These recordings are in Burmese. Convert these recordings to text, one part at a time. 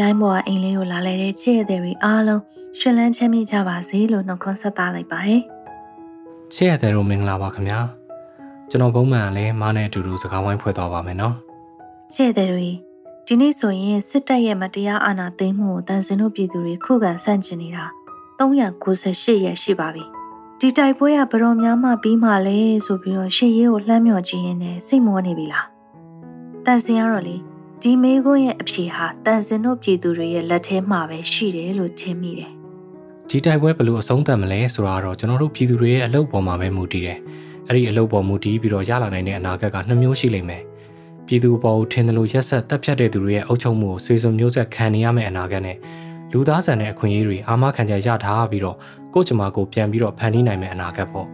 လိုင်းပေါ်ကအိမ်လေးကိုလာလဲတဲ့ချစ်ရတဲ့တွေအားလုံးရှင်လန်းချမ်းမြေ့ကြပါစေလို့နှုတ်ခွန်းဆက်သလိုက်ပါတယ်ချစ်ရတဲ့တို့မင်္ဂလာပါခင်ဗျာကျွန်တော်ဘုံမှန်လည်းမားနဲ့အတူတူစကားဝိုင်းဖွဲ့သွားပါမယ်နော်ချစ်ရတဲ့တွေဒီနေ့ဆိုရင်စစ်တပ်ရဲ့မတရားအာဏာသိမ်းမှုကိုတန်စင်တို့ပြည်သူတွေခုခံဆန့်ကျင်နေတာ398ရက်ရှိပါပြီဒီတိုက်ပွဲကဘရောများမှပြီးမှလဲဆိုပြီးတော့ရှေ့ရေးကိုလှမ်းမြော်ကြည့်ရင်းနဲ့စိတ်မောနေပြီလားတန်စင်ကတော့လေ ဒီမေကွန်းရဲ့အဖြေဟာတန်စင်တို့ပြည်သူတွေရဲ့လက်ထဲမှာပဲရှိတယ်လို့ထင်မိတယ်ဒီတိုက်ပွဲဘယ်လိုအဆုံးသတ်မလဲဆိုတာတော့ကျွန်တော်တို့ပြည်သူတွေရဲ့အလုပ်ပေါ်မှာပဲမူတည်တယ်အဲ့ဒီအလုပ်ပေါ်မူတည်ပြီးတော့ရလာနိုင်တဲ့အနာဂတ်ကနှစ်မျိုးရှိလိမ့်မယ်ပြည်သူပေါ်ထင်တယ်လို့ရက်ဆက်တက်ဖြတ်တဲ့သူတွေရဲ့အုပ်ချုပ်မှုကိုဆွေစုံမျိုးဆက်ခံနေရမယ့်အနာဂတ်နဲ့လူသားဆန်တဲ့အခွင့်အရေးတွေအာမခံချက်ရထားပြီးတော့ကို့ကျမကိုပြန်ပြီးတော့ဖန်တီးနိုင်မယ့်အနာဂတ်ပေါ့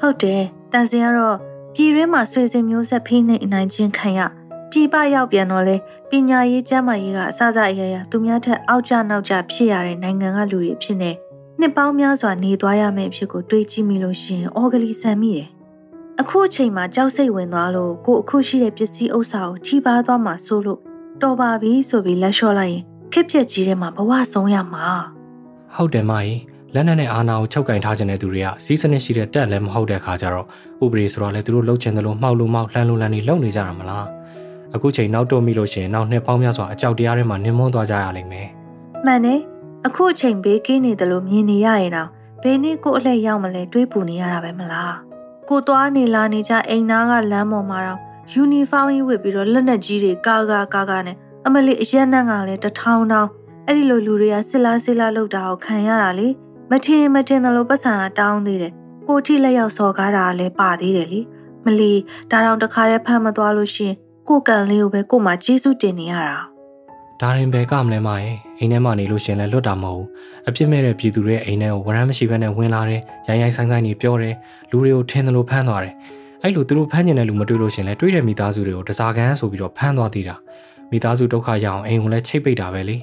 ဟုတ်တယ်တန်စင်ကတော့ပြည်ရင်းမှာဆွေစဉ်မျိုးဆက်ဖိနှိပ်နိုင်ခြင်းခံရ ပြည်ပရောက်ပြန်တော့လဲပညာရေးကျန်းမာရေးကအစစအရာရာသူများထက်အောက်ကျနောက်ကျဖြစ်ရတဲ့နိုင်ငံကလူတွေဖြစ်နေနှစ်ပေါင်းများစွာနေသွားရမယ့်အဖြစ်ကိုတွေးကြည့်မိလို့ရှင်အော်ဂလီဆန်မိတယ်အခုအချိန်မှာကြောက်စိတ်ဝင်သွားလို့ကိုအခုရှိတဲ့ပစ္စည်းဥစ္စာကိုထိပါသွားမှဆိုလို့တော်ပါပြီဆိုပြီးလက်လျှော့လိုက်ရင်ခက်ပြက်ကြီးထဲမှာဘဝဆုံးရမှာဟုတ်တယ်မကြီးလက်နက်နဲ့အာဏာကိုချုပ်ကင်ထားခြင်းတဲ့သူတွေကစီးစနစ်ရှိတဲ့တက်လည်းမဟုတ်တဲ့ခါကျတော့ဥပဒေဆိုတော့လေသူတို့လှုပ်ချင်တယ်လို့မှောက်လို့မှောက်လှမ်းလို့လှမ်းနေလုံနေကြတာမလား အခုချိန်နောက်တော့မိလို့ရှိရင်နောက်နှစ်ပေါင်းများစွာအကြောက်တရားထဲမှာနင်းမွန်းသွားကြရလိမ့်မယ်မှန်တယ်အခုအချိန်ဘေးကင်းနေတယ်လို့မြင်နေရရင်တော့ဘယ်နည်းကိုအလှည့်ရောက်မလဲတွေးပူနေရတာပဲမလားကိုသွားနေလာနေကြအိမ်သားကလမ်းပေါ်မှာတော့ယူနီဖောင်းကြီးဝတ်ပြီးတော့လက်နက်ကြီးတွေကာကာကာကာနဲ့အမလီအရက်နှံ့ကလည်းတထောင်တောင်အဲ့ဒီလိုလူတွေကစစ်လားစစ်လားလောက်တာကိုခံရတာလေမထင်မထင်တယ်လို့ပတ်စံကတောင်းသေးတယ်ကိုထိလက်ရောက်စော်ကားတာလည်းပါသေးတယ်လေမလီဒါတော့တခါတည်းဖမ်းမသွားလို့ရှင် ကိုကန်လေးကိုပဲကိုမှကျေးဇူးတင်နေရတာဒါရင်ပဲကမလဲမရဲ့အိမ်ထဲမှာနေလို့ရှင်လဲလွတ်တာမဟုတ်ဘူးအပြစ်မဲ့တဲ့ပြည်သူတွေအိမ်ထဲကိုဝရမ်းမရှိဘဲနဲ့ဝင်လာတယ်ရိုင်းရိုင်းဆိုင်ဆိုင်နေပြောတယ်လူတွေကိုထင်းတယ်လို့ဖမ်းသွားတယ်အဲ့လိုသူတို့ဖမ်းကျင်တဲ့လူမတွေ့လို့ရှင်လဲတွေးတဲ့မိသားစုတွေကိုတစားကန်ဆိုပြီးတော့ဖမ်းသွားသေးတာမိသားစုဒုက္ခရအောင်အိမ်ကိုလည်းချိတ်ပိတ်တာပဲလေ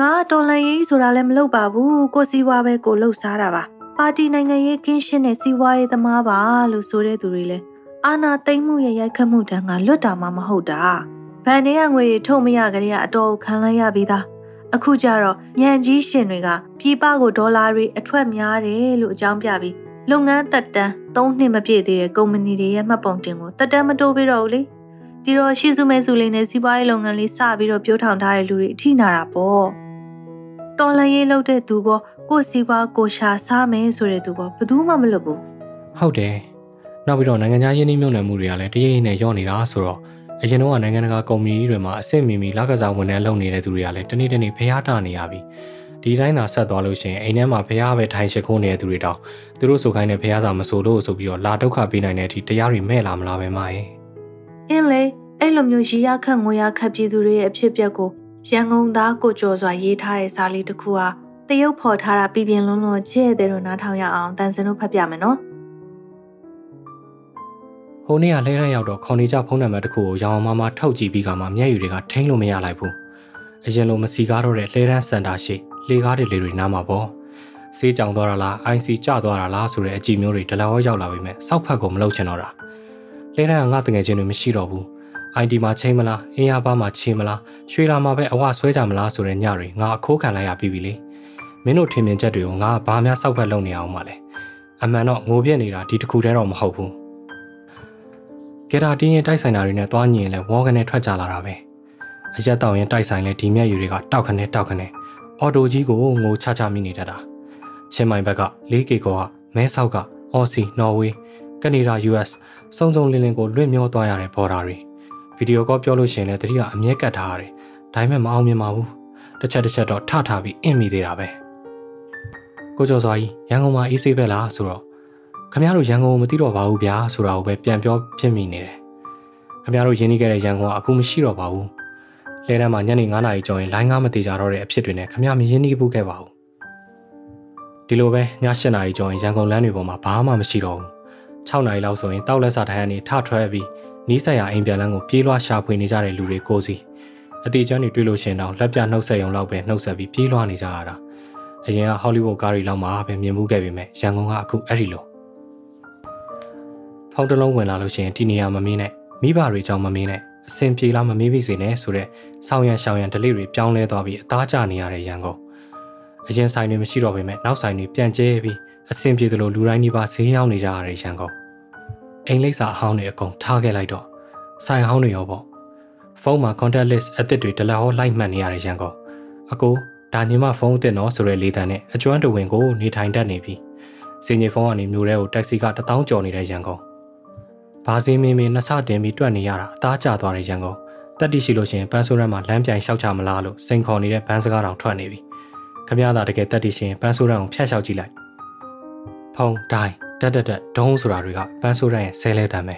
ငါတော်လန်ရေးဆိုတာလည်းမလုပ်ပါဘူးကိုစီဝါပဲကိုလှုပ်ရှားတာပါပါတီနိုင်ငံရေးကင်းရှင်းတဲ့စီဝါရေးသမားပါလို့ဆိုတဲ့သူတွေလည်း အာနာသိမ့်မှုရဲ့ရိုက်ခတ်မှုတန်းကလွတ်တာမှမဟုတ်တာဗန်ထဲကငွေတွေထုတ်မရကြတဲ့အတော်ခံလိုက်ရပြီးသားအခုကျတော့ညံကြီးရှင်တွေကပြည်ပကိုဒေါ်လာတွေအထွက်များတယ်လို့အကြောင်းပြပြီးလုပ်ငန်းတက်တန်း၃နှစ်မပြည့်သေးတဲ့ကုမ္ပဏီတွေရဲ့မှတ်ပုံတင်ကိုတက်တန်းမတိုးပြီးတော့ဘူးလေဒီတော့ရှီစုမဲစုလေးနဲ့စီးပွားရေးလုပ်ငန်းလေးစပြီးတော့ပြောထောင်ထားတဲ့လူတွေအထိနာတာပေါ့တော်လန်ရေးလုပ်တဲ့သူကကိုစီပွားကိုရှာစားမယ်ဆိုတဲ့သူကဘယ်သူမှမလွတ်ဘူးဟုတ်တယ် နောက်ပြီးတော့နိုင်ငံခြားယင်းနှိမ့်မြုံနယ်မှုတွေကလည်းတရိပ်ရိပ်နဲ့ညော့နေတာဆိုတော့အရင်တော့နိုင်ငံတကာကုမ္ပဏီတွေမှာအဆင့်မီမီလကစားဝန်ထမ်းလုပ်နေတဲ့သူတွေကလည်းတနေ့တနေ့ဖျားတာနေရပြီဒီတိုင်းသာဆက်သွားလို့ရှိရင်အိမ်ထဲမှာဖျားပဲထိုင်ရှိခိုးနေတဲ့သူတွေတောင်သူတို့ဆိုခိုင်းတဲ့ဖျားစာမဆိုလို့ဆိုပြီးတော့လာဒုက္ခပေးနိုင်တဲ့အထိတရားတွေမဲ့လာမလားပဲမရဲ့အင်းလေအဲ့လိုမျိုးရီရခတ်ငွေရခတ်ပြည်သူတွေရဲ့အဖြစ်အပျက်ကိုရန်ကုန်သားကိုကျော်စွာရေးထားတဲ့စာလေးတစ်ခုဟာတရုတ်ဖော်ထားတာပြည်ပြင်းလုံးလုံးချဲ့တဲ့တော့နားထောင်ရအောင်တန်စင်တို့ဖတ်ပြမယ်နော် ဟိုနေ့ကလဲရရောက်တော့ခေါနေကြဖုန်းနံပါတ်တစ်ခုကိုရောင်အောင်မမထောက်ကြည့်ပြီးကမှမျက်ရည်တွေကထိန်းလို့မရလိုက်ဘူးအရင်လိုမစီကားတော့တဲ့လှဲတန်းစင်တာရှိလေကားတွေလေတွေနားမှာပေါ့ဆေးကြောင်သွားတာလား IC ကျသွားတာလားဆိုတဲ့အကြည့်မျိုးတွေဒလောရောက်လာပြီမဲ့စောက်ဖက်ကိုမလုပ်ချင်တော့တာလဲတန်းကငါတငယ်ချင်းတွေမရှိတော့ဘူး ID မှာချိန်မလားအင်းရပါမှာချိန်မလားရွှေလာမှာပဲအဝဆွဲကြမလားဆိုတဲ့ညတွေငါအခိုးခံလိုက်ရပြီပြီလေမင်းတို့ထင်မြင်ချက်တွေကိုငါဘာမှစောက်ဖက်လုပ်နေအောင်မလဲအမှန်တော့ငိုပြက်နေတာဒီတစ်ခုတည်းတော့မဟုတ်ဘူး ကယ်တာတင်းရင်တိုက်ဆိုင်တာတွေနဲ့သွားညင်လဲဝေါကနေထွက်ကြလာတာပဲအရက်တောင်ရင်တိုက်ဆိုင်လဲဒီမြက်ယူတွေကတောက်ခနဲ့တောက်ခနဲ့အော်တိုကြီးကိုငိုချချမိနေတတ်တာချင်းမိုင်ဘက်က 4K ကောကမဲဆောက်ကအော်စီနော်ဝေးကနေဒါ US စုံစုံလင်းလင်းကိုလွင့်မျောသွားရတဲ့ဘော်ဒါတွေဗီဒီယိုကောပြောလို့ရှိရင်လည်းတတိကအမြဲကတ်ထားရတယ်ဒါပေမဲ့မအောင်မြင်ပါဘူးတစ်ချက်တစ်ချက်တော့ထထပြီးအင့်မိသေးတာပဲကိုကျော်စွာကြီးရန်ကုန်မှာအေးဆေးပဲလားဆိုတော့ ခမရတို့ရန်ကုန်ကိုမသိတော့ပါဘူးဗျာဆိုတာကိုပဲပြန်ပြောဖြစ်မိနေတယ်ခမရတို့ရင်းနှီးခဲ့တဲ့ရန်ကုန်ကအခုမရှိတော့ပါဘူးလဲတန်းမှာညနေ9နာရီကျော်ရင်လိုင်းကားမတေကြတော့တဲ့အဖြစ်တွေနဲ့ခမရမရင်းနှီးဘူးခဲ့ပါဘူးဒီလိုပဲည7နာရီကျော်ရင်ရန်ကုန်လမ်းတွေပေါ်မှာဘာမှမရှိတော့ဘူး6နာရီလောက်ဆိုရင်တောက်လက်စာထိုင်ကနေထထွက်ပြီးနီးစက်ရအိမ်ပြန်လန်းကိုပြေးလွှားရှာဖွေနေကြတဲ့လူတွေကိုစီအသေးချမ်းတွေတွေ့လို့ရှင်တော့လက်ပြနှုတ်ဆက်ရုံလောက်ပဲနှုတ်ဆက်ပြီးပြေးလွှားနေကြရတာအရင်ကဟောလိဝုဒ်ကားတွေလောက်မှာပဲမြင်မှုခဲ့ပေမဲ့ရန်ကုန်ကအခုအဲ့ဒီလို ဖောက်တလုံးဝင်လာလို့ရှိရင်ဒီနေရာမမင်းနဲ့မိဘတွေကြောင့်မမင်းနဲ့အဆင်ပြေလားမမေးမိစေနဲ့ဆိုတဲ့ဆောင်းရံရှောင်းရံဒလိတွေပြောင်းလဲသွားပြီးအသားကျနေရတဲ့ရန်ကုန်အရင်ဆိုင်တွေမရှိတော့ပေမဲ့နောက်ဆိုင်တွေပြန်ကျဲပြီးအဆင်ပြေသလိုလူတိုင်းဒီပါဈေးရောက်နေကြရတဲ့ရန်ကုန်အိမ်လိပ်စာအဟောင်းတွေအကုန်ထားခဲ့လိုက်တော့ဆိုင်ဟောင်းတွေရောပေါ့ဖုန်းမှာ contact list အသစ်တွေတလက်ဟောလိုက်မှတ်နေရတဲ့ရန်ကုန်အကိုဒါညီမဖုန်းအသစ်နော်ဆိုတဲ့လေးတန်းနဲ့အကျွမ်းတဝင်ကိုနေထိုင်တတ်နေပြီစင်ကြီးဖုန်းကနေမျိုးရဲကိုတက္ကစီကတထောင်ကျော်နေတဲ့ရန်ကုန် ဘာစင်းမင်းမင်းနှစ်ဆတင်ပြီးတွက်နေရတာအသားကျသွားတဲ့ရန်ကုန်တက်တိရှိလို့ရှင်ပန်းဆိုးရမ်းမှာလမ်းပြိုင်လျှောက်ချမလားလို့စိန်ခေါ်နေတဲ့ဘန်းစကားတောင်ထွက်နေပြီခမရသာတကယ်တက်တိရှင်ပန်းဆိုးရမ်းကိုဖျက်လျှောက်ကြည့်လိုက်ဖုံဒိုင်းတက်တက်တက်ဒုံးဆိုတာတွေကပန်းဆိုးရမ်းရဲ့ဆဲလဲတမ်းပဲ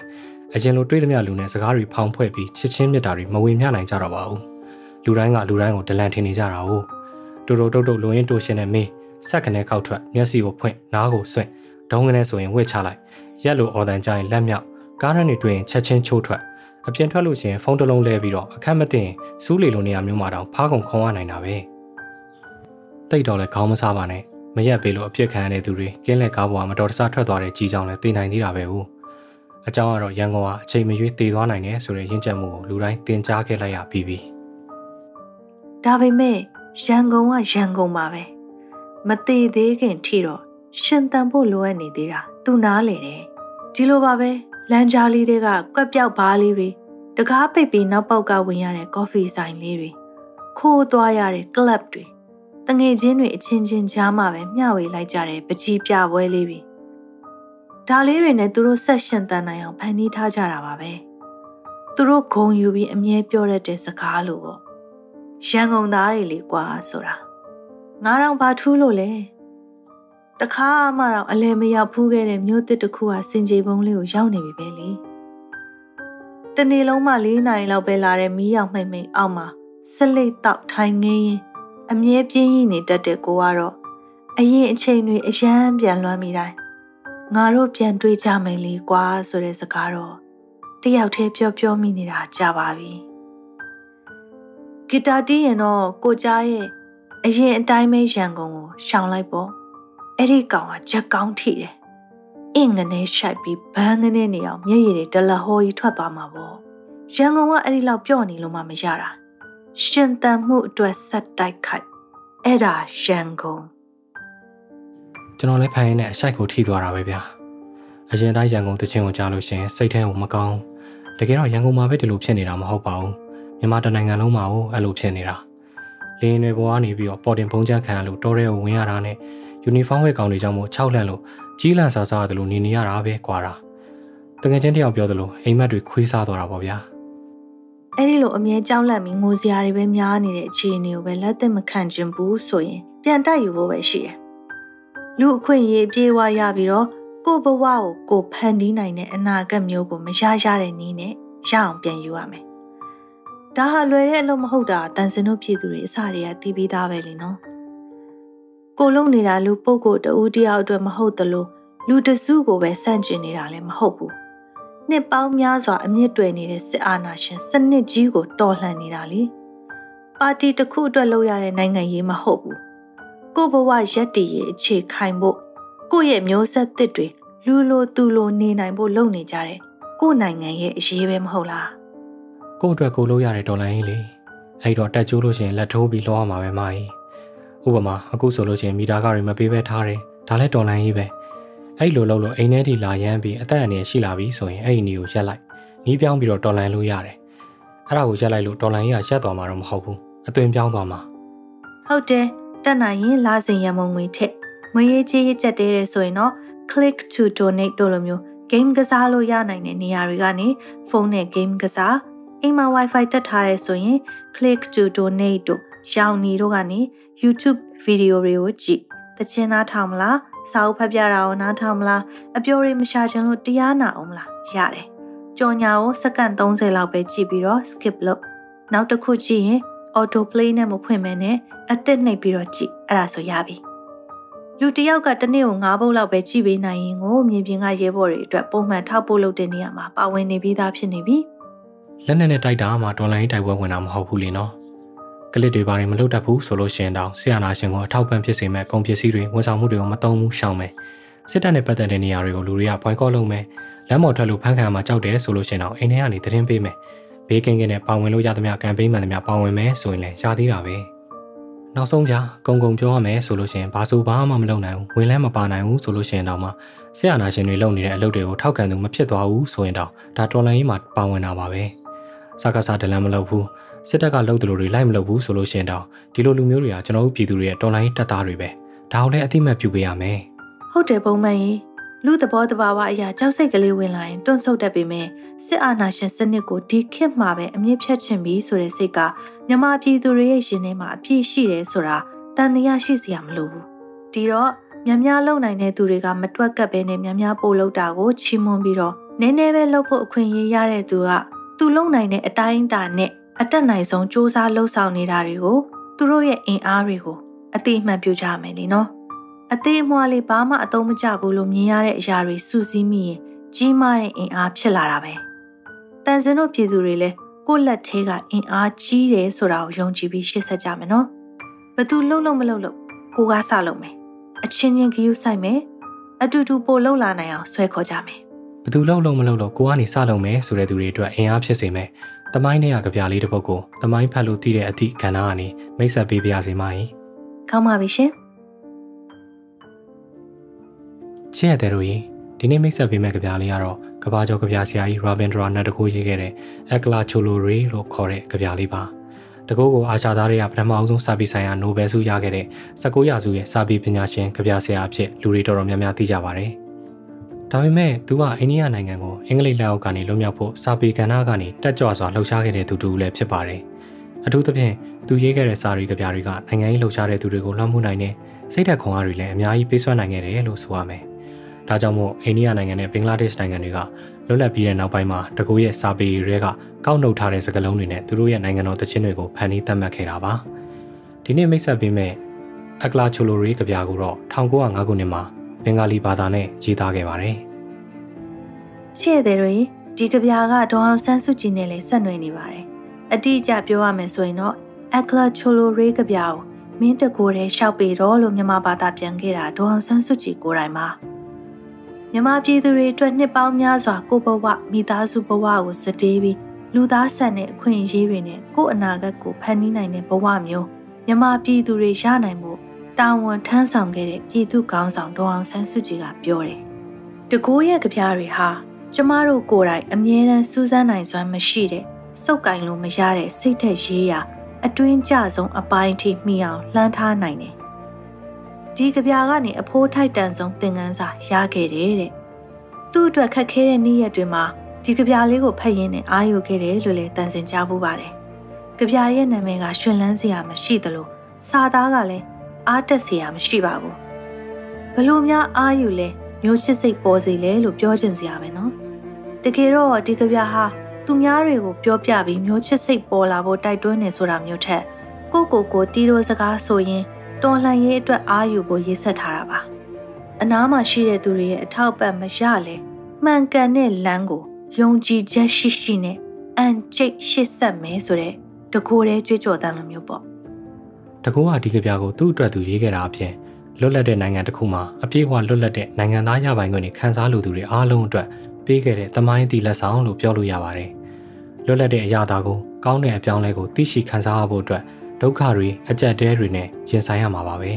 အရင်လိုတွေးသမျှလူနဲ့စကားတွေဖောင်ဖွဲ့ပြီးချစ်ချင်းမြတ်တာတွေမဝေမျှနိုင်ကြတော့ပါဘူးလူတိုင်းကလူတိုင်းကိုဒလန်ထင်နေကြတာ哦တူတူတုတ်တုတ်လူရင်းတူရှင်နဲ့မေးဆက်ကနေခောက်ထွက်မျက်စိကိုဖွင့်နားကိုဆွင့်ဒုံးကနေဆိုရင်ဝှက်ချလိုက်ရက်လိုအော်တန်ကြရင်လက်မြောက် ကားရန်တွေတွေ့ရင်ချက်ချင်းချိုးထွက်အပြင်ထွက်လို့ရှိရင်ဖုန်းတစ်လုံးလဲပြီးတော့အခက်မတင်စူးလီလိုနေရာမျိုးမှာတောင်ဖားကုန်ခုံရနိုင်တာပဲတိတ်တော့လဲခေါင်းမစားပါနဲ့မရက်ပေးလို့အပြစ်ခံရတဲ့သူတွေကင်းလက်ကားပေါ်မှာမတော်တဆထွက်သွားတဲ့ကြီးကြောင်လဲသိနိုင်သေးတာပဲဟုတ်အကြောင်းကတော့ရန်ကုန်ကအချိန်မရွေးတည်သွားနိုင်တယ်ဆိုတဲ့ရင့်ကျက်မှုကိုလူတိုင်းတင်ကြားခဲ့လိုက်ရပြီးပြီဒါပေမဲ့ရန်ကုန်ကရန်ကုန်ပါပဲမသေးသေးခင်ထိတော့ရှင်တန်ဖို့လိုအပ်နေသေးတာသူနားလေတယ်ဒီလိုပါပဲ လမ်းကြားလေးတွေကကွက်ပြောက်ဘားလေးတွေတကားပိတ်ပြီးနောက်ပေါက်ကဝင်ရတဲ့ကော်ဖီဆိုင်လေးတွေခိုးသွားရတဲ့ကလပ်တွေတငယ်ချင်းတွေအချင်းချင်းကြားမှာပဲမျှဝေလိုက်ကြတဲ့ပကြီးပြပွဲလေးတွေဒါလေးတွေနဲ့သူတို့ဆက်ရှင်တန်နိုင်အောင်ဖန်တီးထားကြတာပါပဲသူတို့ဂုံယူပြီးအမြဲပြောရတဲ့စကားလိုပေါ့ရန်ကုန်သားတွေလေကွာဆိုတာငါတော့ဘာထူးလို့လဲ တခါမှတော့အလဲမရောက်ဖူးခဲ့တဲ့မြို့တစ်တစ်ခုဟာစင်ကြေပုံးလေးကိုရောက်နေပြီပဲလေတနေ့လုံးမှ၄နာရီလောက်ပဲလာတဲ့မီးရောက်မှိတ်မှိတ်အောက်မှာဆက်လိတ်တောက်ထိုင်ငင်းရင်အမြဲပြင်းရည်နေတတ်တဲ့ကိုကတော့အရင်အချိန်တွေအရန်ပြန်လွှမ်းမိတိုင်းငါတို့ပြန်တွေ့ကြမယ်လေကွာဆိုတဲ့စကားတော့တယောက်တည်းပြောပြောမိနေတာကြာပါပြီဂီတာတီးရင်တော့ကိုကြားရဲ့အရင်အတိုင်းပဲရန်ကုန်ကိုရှောင်လိုက်ပေါ့ အဲ့ဒီကောင်ကချက်ကောင်းထိတယ်အင်ငနဲ့ရှိုက်ပြီးဘန်းကနေနေအောင်မျက်ရည်တွေဒလဟောကြီးထွက်သွားမှာပေါ့ရန်ကုန်ကအဲ့ဒီလောက်ပြော့နေလို့မှမရတာရှင်တန်မှုအတွက်ဆက်တိုက်ခိုက်အဲ့ဒါရန်ကုန်ကျွန်တော်လည်းဖိုင်နဲ့အရှိုက်ကိုထိသွားတာပဲဗျာအရင်တိုင်းရန်ကုန်တချင်းကိုကြားလို့ရှင်စိတ်ထဲကိုမကောင်းတကယ်တော့ရန်ကုန်မှာပဲဒီလိုဖြစ်နေတာမဟုတ်ပါဘူးမြန်မာတနိုင်ငံလုံးမှာကိုအဲ့လိုဖြစ်နေတာလင်းတွေပေါ်ကနေပြီးတော့ပေါ်တင်ပုံချမ်းခံရလို့တော်ရဲကိုဝင်ရတာနဲ့ ယူနီဖောင်းဝဲကောင်တွေကြောင့်မို့၆လန့်လို့ကြီးလန့်စားစားတယ်လို့နေနေရတာပဲကွာတာတကယ်ချင်းတယောက်ပြောသလိုအိမ်မက်တွေခွေးစားသွားတာပေါ့ဗျာအဲ့ဒီလိုအမြဲကြောက်လန့်ပြီးငိုစရာတွေပဲများနေတဲ့အခြေအနေကိုပဲလက်သက်မခံချင်ဘူးဆိုရင်ပြန်တိုက်ယူဖို့ပဲရှိတယ်လူအခွင့်အရေးပြေးဝရပြီးတော့ကိုဘဝကိုကိုဖန်တီးနိုင်တဲ့အနာဂတ်မျိုးကိုမရရတဲ့နည်းနဲ့ရအောင်ပြန်ယူရမယ်ဒါဟာလွယ်တဲ့အလုပ်မဟုတ်တာတန်စင်တို့ပြည်သူတွေအစတွေကသိပြီးသားပဲလေနော် ကိုလုံးနေတာလူပုတ်ကိုတူတယောက်အတွက်မဟုတ်တလို့လူတစုကိုပဲစန့်ကျင်နေတာလည်းမဟုတ်ဘူးနှစ်ပေါင်းများစွာအမြင့်တွယ်နေတဲ့စစ်အာဏာရှင်စနစ်ကြီးကိုတော်လှန်နေတာလေပါတီတစ်ခုအတွက်လုပ်ရတဲ့နိုင်ငံရေးမဟုတ်ဘူးကိုဘဝရက်တည်ရေးအခြေခိုင်ဖို့ကိုရဲ့မျိုးဆက်သစ်တွေလူလိုသူလိုနေနိုင်ဖို့လုပ်နေကြတဲ့ကိုနိုင်ငံရဲ့အရေးပဲမဟုတ်လားကို့အတွက်ကိုလို့ရတဲ့ဒေါ်လာရင်းလေအဲ့တော့တက်ကျိုးလို့ရှိရင်လက်ထိုးပြီးလောရမှာပဲမာကြီး ဥပမာအခုဆိုလို့ရှိရင်မီတာကားတွေမပေးဘဲထားတယ်ဒါလည်းဒေါ်လာရင်းပဲအဲ့လိုလုပ်လို့အိမ်ထဲထိလာရမ်းပြီးအသက်အန္တရာယ်ရှိလာပြီဆိုရင်အဲ့ဒီနီကိုရက်လိုက်နီးပြောင်းပြီးတော့ဒေါ်လာလို့ရတယ်အဲ့ဒါကိုရက်လိုက်လို့ဒေါ်လာရင်းကရက်သွားမှာတော့မဟုတ်ဘူးအသွင်ပြောင်းသွားမှာဟုတ်တယ်တက်နိုင်ရင်လာစဉ်ရမုံငွေထက်ငွေရေးကြေးရေးချက်တဲတယ်ဆိုရင်တော့ click to donate တို့လိုမျိုး game ကစားလို့ရနိုင်တဲ့နေရာတွေကနေဖုန်းနဲ့ game ကစားအိမ်မှာ Wi-Fi တက်ထားရဲဆိုရင် click to donate တို့ရောင်နေတို့ကနေ YouTube ဗီဒီယိုတွေကိုကြည့်တခြင်းနားထောင်မလားစာအုပ်ဖတ်ပြတာကိုနားထောင်မလားအပြောတွေမရှာချင်လို့တရားနာအောင်မလားရတယ်ကြော်ညာကိုစက္ကန့်30လောက်ပဲကြည့်ပြီးတော့ skip လုပ်နောက်တစ်ခုကြည့်ရင် auto play နဲ့မဖွင့်မဲနဲ့အသစ်နှိပ်ပြီးတော့ကြည့်အဲ့ဒါဆိုရပြီလူတယောက်ကတစ်နေ့ကို9ပုတ်လောက်ပဲကြည့်ပေးနိုင်ရင်ကိုမြေပြင်ကရဲဘော်တွေအတွက်ပုံမှန်ထောက်ပို့လုပ်တဲ့နေရာမှာပါဝင်နေပြီးသားဖြစ်နေပြီလက်နဲ့နဲ့တိုက်တာမှဒေါ်လာရေးတိုက်ပွဲဝင်တာမဟုတ်ဘူးလေနော် ကလစ်တွေဘာတွေမလုပ်တတ်ဘူးဆိုလို့ရှင်တောင်ဆရာနာရှင်ကိုအထောက်ပံ့ဖြစ်စေမဲ့ကုန်ပစ္စည်းတွေဝန်ဆောင်မှုတွေကိုမတုံးဘူးရှောင်မယ်စစ်တပ်နဲ့ပတ်သက်တဲ့နေရာတွေကိုလူတွေကဘွိုင်းကော့လုပ်မယ်လမ်းပေါ်ထွက်လို့ဖန်ခံမှာကြောက်တယ်ဆိုလို့ရှင်တောင်အိမ်ထဲကနေသတင်းပေးမယ်ဘေးကင်းကင်းနဲ့ပါဝင်လို့ရသမျှကမ်ပိန်းမှန်သမျှပါဝင်မယ်ဆိုရင်လည်းရသေးတာပဲနောက်ဆုံးပြကုံကုံပြောရမယ်ဆိုလို့ရှိရင်ဘာဆိုဘာမှမလုပ်နိုင်ဘူးဝင်လဲမပါနိုင်ဘူးဆိုလို့ရှိရင်တော့မှဆရာနာရှင်တွေလုပ်နေတဲ့အလုပ်တွေကိုထောက်ခံသူမဖြစ်သွားဘူးဆိုရင်တော့ဒါတော်လိုင်းကြီးမှာပါဝင်တာပါပဲစကားစားတလန်မလုပ်ဘူး စစ်တပ်ကလုပ်တယ်လို့တွေလိုက်မလုပ်ဘူးဆိုလို့ရှိရင်တော့ဒီလိုလူမျိုးတွေကကျွန်တော်တို့ပြည်သူတွေရဲ့တော်လိုင်းတပ်သားတွေပဲဒါကိုလည်းအတိမတ်ပြုပေးရမယ်ဟုတ်တယ်ပုံမှန်ကြီးလူသဘောတဘာဝအရာကြောက်စိတ်ကလေးဝင်လာရင်တွန့်ဆုတ်တတ်ပေမဲ့စစ်အာဏာရှင်စနစ်ကိုဒီခေတ်မှာပဲအမြင့်ဖြတ်ချင်ပြီးဆိုတဲ့စိတ်ကမြမပြည်သူတွေရဲ့ရှင်ထဲမှာအပြည့်ရှိတယ်ဆိုတာတန်တရားရှိစရာမလိုဘူးဒီတော့မြများလုံနိုင်တဲ့သူတွေကမတွက်ကပ်ပဲနဲ့မြများပို့လို့တာကိုချီးမွမ်းပြီးတော့နည်းနည်းပဲလှုပ်ဖို့အခွင့်အရေးရတဲ့သူကသူလုံနိုင်တဲ့အတိုင်းအတာနဲ့ အတက်နိုင်ဆုံးစ조사လှုပ်ဆောင်နေတာတွေကိုသူတို့ရဲ့အင်အားတွေကိုအတိအမှန်ပြုကြမယ်လीနော်အသေးအမွှားလေးဘာမှအသုံးမကျဘူးလို့မြင်ရတဲ့အရာတွေစူးစီးမိရင်ကြီးမားတဲ့အင်အားဖြစ်လာတာပဲတန်စင်တို့ပြည်သူတွေလည်းကိုယ့်လက်ထဲကအင်အားကြီးတယ်ဆိုတာကိုယုံကြည်ပြီးရှေ့ဆက်ကြမယ်နော်ဘသူလှုပ်လှုပ်မလှုပ်လှုပ်ကိုကစလုပ်မယ်အချင်းချင်းဂယုဆိုင်မယ်အတူတူပို့လှုပ်လာနိုင်အောင်ဆွဲခေါ်ကြမယ်ဘသူလှုပ်လှုပ်မလှုပ်လို့ကိုကနေစလုပ်မယ်ဆိုတဲ့သူတွေအတွက်အင်အားဖြစ်စေမယ် တမိုင်းနဲ့ကကြပြလေးတစ်ပုဒ်ကိုတမိုင်းဖတ်လို့သိတဲ့အသည့်ကဏ္ဍကနေမိတ်ဆက်ပေးပါရစေမိုင်းကောင်းပါပြီရှင်ချစ်ရတဲ့တို့ရေဒီနေ့မိတ်ဆက်ပေးမယ့်ကြပြလေးကတော့ကဘာကျော်ကြပြဆရာကြီးရာဘင်ဒရာနတ်တကူရေးခဲ့တဲ့အက်ကလာချိုလိုရီလို့ခေါ်တဲ့ကြပြလေးပါတကူကိုအာရှသားတွေကပထမအဆုံးစာပေဆိုင်ရာနိုဘယ်ဆုရခဲ့တဲ့19ရာစုရဲ့စာပေပညာရှင်ကြပြဆရာအဖြစ်လူတွေတော်တော်များများသိကြပါတယ် ဒါပေမဲ့သူကအိန္ဒိယနိုင်ငံကိုအင်္ဂလိပ်လက်အောက်ကနေလွတ်မြောက်ဖို့စာပေကဏ္ဍကနေတက်ကြွစွာလှုပ်ရှားခဲ့တဲ့သူတူလည်းဖြစ်ပါတယ်အထူးသဖြင့်သူရေးခဲ့တဲ့စာရီကြပြတွေကနိုင်ငံရေးလှုပ်ရှားတဲ့သူတွေကိုလွှမ်းမိုးနိုင်တဲ့စိတ်ဓာတ်ခွန်အားတွေလည်းအများကြီးပေးစွမ်းနိုင်ခဲ့တယ်လို့ဆိုရမယ်ဒါကြောင့်မို့အိန္ဒိယနိုင်ငံနဲ့ဘင်္ဂလားဒေ့ရှ်နိုင်ငံတွေကလွတ်လပ်ပြီးတဲ့နောက်ပိုင်းမှာတကူရဲ့စာပေတွေကကောက်နှုတ်ထားတဲ့စကားလုံးတွေနဲ့သူတို့ရဲ့နိုင်ငံတော်သချင်းတွေကိုဖန်တီးသတ်မှတ်ခဲ့တာပါဒီနေ့မိတ်ဆက်ပေးမဲ့အကလာချိုလိုရီကဗျာကိုတော့1905ခုနှစ်မှာ ဘင်္ဂါလီဘာသာနဲ့ရေးသားခဲ့ပါတယ်ရှေ့တဲ့တွေဒီကဗျာကဒေါအောင်ဆန်းစုကြည်နဲ့လည်းဆက်နွယ်နေပါတယ်အတိအကျပြောရမယ်ဆိုရင်တော့အကလာချိုလိုရီကဗျာကိုမင်းတကိုယ်တည်းရှောက်ပေတော့လို့မြန်မာဘာသာပြန်ခဲ့တာဒေါအောင်ဆန်းစုကြည်ကိုယ်တိုင်ပါမြမပြည်သူတွေအတွက်နှစ်ပေါင်းများစွာကိုဘဝမိသားစုဘဝကိုစတေးပြီးလူသားဆန်တဲ့အခွင့်အရေးတွေနဲ့ကိုယ့်အနာဂတ်ကိုဖန်တီးနိုင်တဲ့ဘဝမျိုးမြမပြည်သူတွေရနိုင်မှု တာဝန်ထမ်းဆောင်ခဲ့တဲ့ပြည်သူကောင်းဆောင်ဒေါအောင်ဆန်းစုကြည်ကပြောတယ်။တကိုးရဲ့ကြပြားတွေဟာကျမတို့ကိုယ်တိုင်အမြဲတမ်းစူးစမ်းနိုင်စွမ်းမရှိတဲ့စုပ်ကင်လို့မရတဲ့စိတ်ထက်ရေးရာအတွင်းကြဆုံးအပိုင်းထိမိအောင်လှမ်းထားနိုင်တယ်ဒီကြပြာကနေအဖိုးထိုက်တန်ဆုံးသင်ခန်းစာရခဲ့တယ်တဲ့သူ့အတွက်ခက်ခဲတဲ့နေ့ရက်တွေမှာဒီကြပြာလေးကိုဖတ်ရင်းနဲ့အာရုံခဲ့တယ်လို့လည်းတန်စင်ကြားဖို့ပါတယ်ကြပြာရဲ့နာမည်ကရှင်လန်းစရာမရှိသလိုစာသားကလည်း အားတက်စရာမရှိပါဘူးဘလို့များအာယူလဲမျိုးချစ်စိတ်ပေါ်စေလဲလို့ပြောချင်စရာပဲနော်တကယ်တော့ဒီကြပြာဟာသူများတွေကိုပြောပြပြီးမျိုးချစ်စိတ်ပေါ်လာဖို့တိုက်တွန်းနေဆိုတာမျိုးထက်ကိုကိုကိုတီးရိုစကားဆိုရင်တော်လှန်ရေးအတွက်အားယူဖို့ရေးဆက်ထားတာပါအနားမှာရှိတဲ့သူတွေရဲ့အထောက်ပံ့မရလဲမှန်ကန်တဲ့လမ်းကိုယုံကြည်ချက်ရှိရှိနဲ့အန်ကျိတ်ရှစ်ဆက်မယ်ဆိုတဲ့တကိုယ်တည်းကြွေးကြော်တမ်းလိုမျိုးပေါ့ တကူကဒီကပြားကိုသူ့အတွက်သူရေးခဲ့တာအပြင်လွတ်လပ်တဲ့နိုင်ငံတစ်ခုမှာအပြည့်အဝလွတ်လပ်တဲ့နိုင်ငံသားရပိုင်ခွင့်တွေခန်းစားလိုသူတွေအားလုံးအတွက်ပေးခဲ့တဲ့သမိုင်းတီလက်ဆောင်လို့ပြောလို့ရပါတယ်လွတ်လပ်တဲ့အရာသာကိုကောင်းတဲ့အပြောင်းလဲကိုသိရှိခန်းစားရဖို့အတွက်ဒုက္ခတွေအကြက်တဲတွေနဲ့ရင်ဆိုင်ရမှာပါပဲ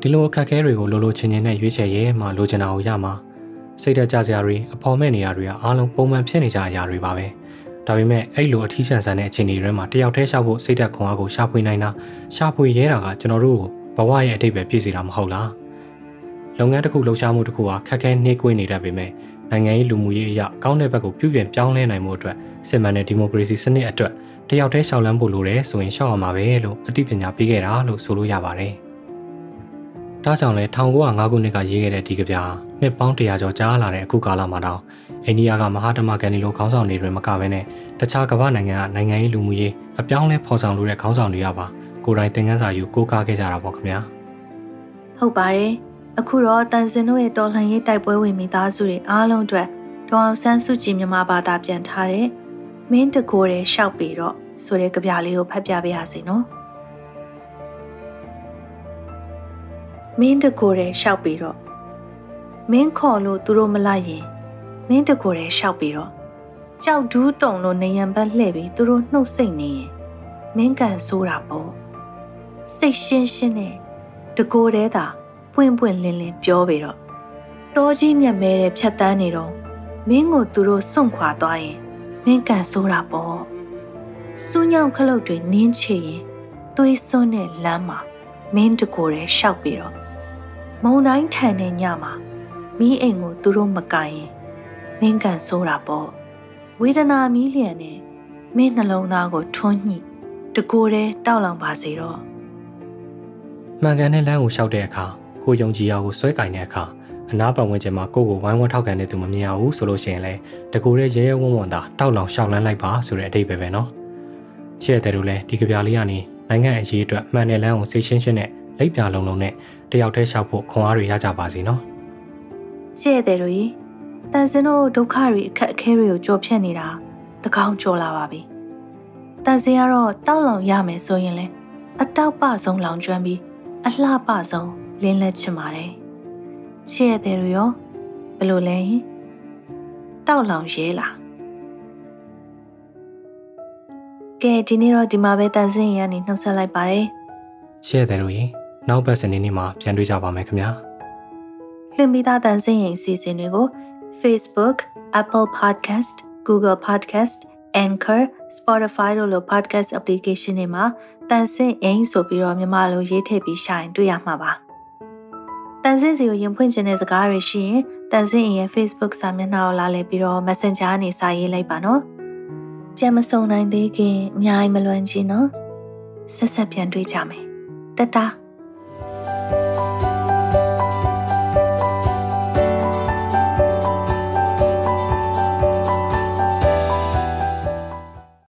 ဒီလိုအခက်အခဲတွေကိုလိုလိုချင်းချင်းနဲ့ရွေးချယ်ရဲမှလိုချင်တာကိုရမှာစိတ်ဓာတ်ကြစရာတွေအဖော်မဲ့နေရာတွေကအားလုံးပုံမှန်ဖြစ်နေကြအရာတွေပါပဲ ဒါပေမဲ့အဲ့လိုအထီးကျန်ဆန်တဲ့အခြေအနေတွေမှာတယောက်တည်းရှာဖို့စိတ်ဓာတ်ခွန်အားကိုရှာဖွေနိုင်တာရှာဖွေရဲတာကကျွန်တော်တို့ကိုဘဝရဲ့အတိတ်ပဲပြည့်စေတာမဟုတ်လားလုပ်ငန်းတစ်ခုလှုပ်ရှားမှုတစ်ခုဟာခက်ခဲနှေးကွေးနေတတ်ပေမဲ့နိုင်ငံရေးလူမှုရေးအရာကောင်းတဲ့ဘက်ကိုပြုပြင်ပြောင်းလဲနိုင်မှုအတွက်စစ်မှန်တဲ့ဒီမိုကရေစီစနစ်အတွက်တယောက်တည်းရှောက်လန်းဖို့လိုတယ်ဆိုရင်ရှောက်ရမှာပဲလို့အသိပညာပေးခဲ့တာလို့ဆိုလို့ရပါတယ်။ ဒါကြောင့်လဲ1905ခုနှစ်ကရေးခဲ့တဲ့ဒီကဗျာနှစ်ပေါင်း100ကျော်ကြာလာတဲ့အခုကာလမှာတော့အိန္ဒိယကမဟာဓမ္မကန်ဒီလိုခေါင်းဆောင်တွေတွင်မကဘဲနဲ့တခြားကမ္ဘာနိုင်ငံကနိုင်ငံရေးလူမှုရေးအပြောင်းလဲဖော်ဆောင်လိုတဲ့ခေါင်းဆောင်တွေကပါကိုယ်တိုင်သင်ခန်းစာယူကိုးကားခဲ့ကြတာပေါ့ခင်ဗျာ။ဟုတ်ပါတယ်။အခုတော့တန်စင်တို့ရဲ့တော်လှန်ရေးတိုက်ပွဲဝင်မိသားစုတွေအားလုံးအတွက်ဒေါအောင်ဆန်းစုကြည်မြန်မာဘာသာပြန်ထားတဲ့မင်းတကိုယ်ရဲ့ရှောက်ပေတော့ဆိုတဲ့ကြပြလေးကိုဖတ်ပြပေးရစီနော် မင်းတကိုယ်ရဲ့ရှောက်ပေတော့မင်းခေါ်လို့သူတို့မလိုက်ရင်မင်းတကိုယ်ရဲ့ရှောက်ပေတော့ကြောက်ဒူးတုံလို့နေရန်ဘက်လှည့်ပြီးသူတို့နှုတ်ဆက်နေရင်မင်းကန်ဆိုးတာပေါ့စိတ်ရှင်းရှင်းနဲ့တကိုယ်တည်းသာပွင့်ပွင့်လင်းလင်းပြောပြီးတော့တောကြီးမြတ်မဲတဲ့ဖြတ်တန်းနေတော့မင်းကိုသူတို့စွန့်ခွာသွားရင်မင်းကန်ဆိုးတာပေါ့စူးညောင်ခလုတ်တွေနင်းချရင်သွေးစွန်းတဲ့လမ်းမှာမင်းတကိုယ်တည်းရှောက်ပြီးတော့ မုံတိုင်းထန်တဲ့ညမှာမိအိမ်ကိုသူတို့မကင်ရင်မင်းကန်ဆိုးတာပေါ့ဝေဒနာမီးလျံနဲ့မင်းနှလုံးသားကိုထွန်းညှိတကိုယ်တည်းတောက်လောင်ပါစေတော့မှန်ကန်တဲ့လမ်းကိုလျှောက်တဲ့အခါကိုယုံကြည်ရာကိုဆွဲကင်တဲ့အခါအနာပတ်ဝန်းကျင်မှာကိုယ့်ကိုဝိုင်းဝန်းထောက်ခံတဲ့သူမမြင်ရဘူးဆိုလို့ရှိရင်လည်းတကူတဲ့ရဲရဲဝံ့ဝံ့သာတောက်လောင်ရှောက်လန်းလိုက်ပါဆိုတဲ့အတိတ်ပဲပဲနော်ချစ်တဲ့သူလည်းဒီကြပြလေးကနေနိုင်ငံအရေးအတွက်မှန်တဲ့လမ်းကိုစိတ်ရှင်းရှင်းနဲ့ လက်ပြလုံးလုံးနဲ့တယောက်တည်းရှောက်ဖို့ခွန်အားတွေရကြပါစေနော်ရှေ့တဲ့တို့ရေတန်စင်တို့ဒုက္ခတွေအခက်အခဲတွေကိုကြော်ဖြတ်နေတာတကောင်းကြော်လာပါပြီတန်စင်ကတော့တောက်လောင်ရမယ်ဆိုရင်လဲအတောက်ပဆုံးလောင်ကျွမ်းပြီးအလှပဆုံးလင်းလက်ချင်ပါတယ်ရှေ့တဲ့တို့ရောဘယ်လိုလဲဟင်တောက်လောင်ရဲလားကဲဒီနေ့တော့ဒီမှာပဲတန်စင်ရကနေနှုတ်ဆက်လိုက်ပါတယ်ချစ်တဲ့သူရင် နောက်ပတ်စနေနေ့မှာပြန်တွေ့ကြပါမယ်ခင်ဗျာလွှင့်ပြီးသားတန်စင်ရင်အစီအစဉ်တွေကို Facebook, Apple Podcast, Google Podcast, Anchor, Spotify တို့လို podcast application တွေမှာတန်စင်အိမ်ဆိုပြီးတော့မြန်မာလိုရေးထည့်ပြီးရှာရင်တွေ့ရမှာပါ။တန်စင်စီကိုရင်ဖွင့်ခြင်းတဲ့စကားတွေရှိရင်တန်စင်အိမ်ရဲ့ Facebook စာမျက်နှာကိုလာလည်ပြီးတော့ Messenger ကနေစာရေးလိုက်ပါနော်။ပြန်မစုံနိုင်သေးခင်အများကြီးမလွန်ချင်နော်။ဆက်ဆက်ပြန်တွေ့ကြမယ်။တတား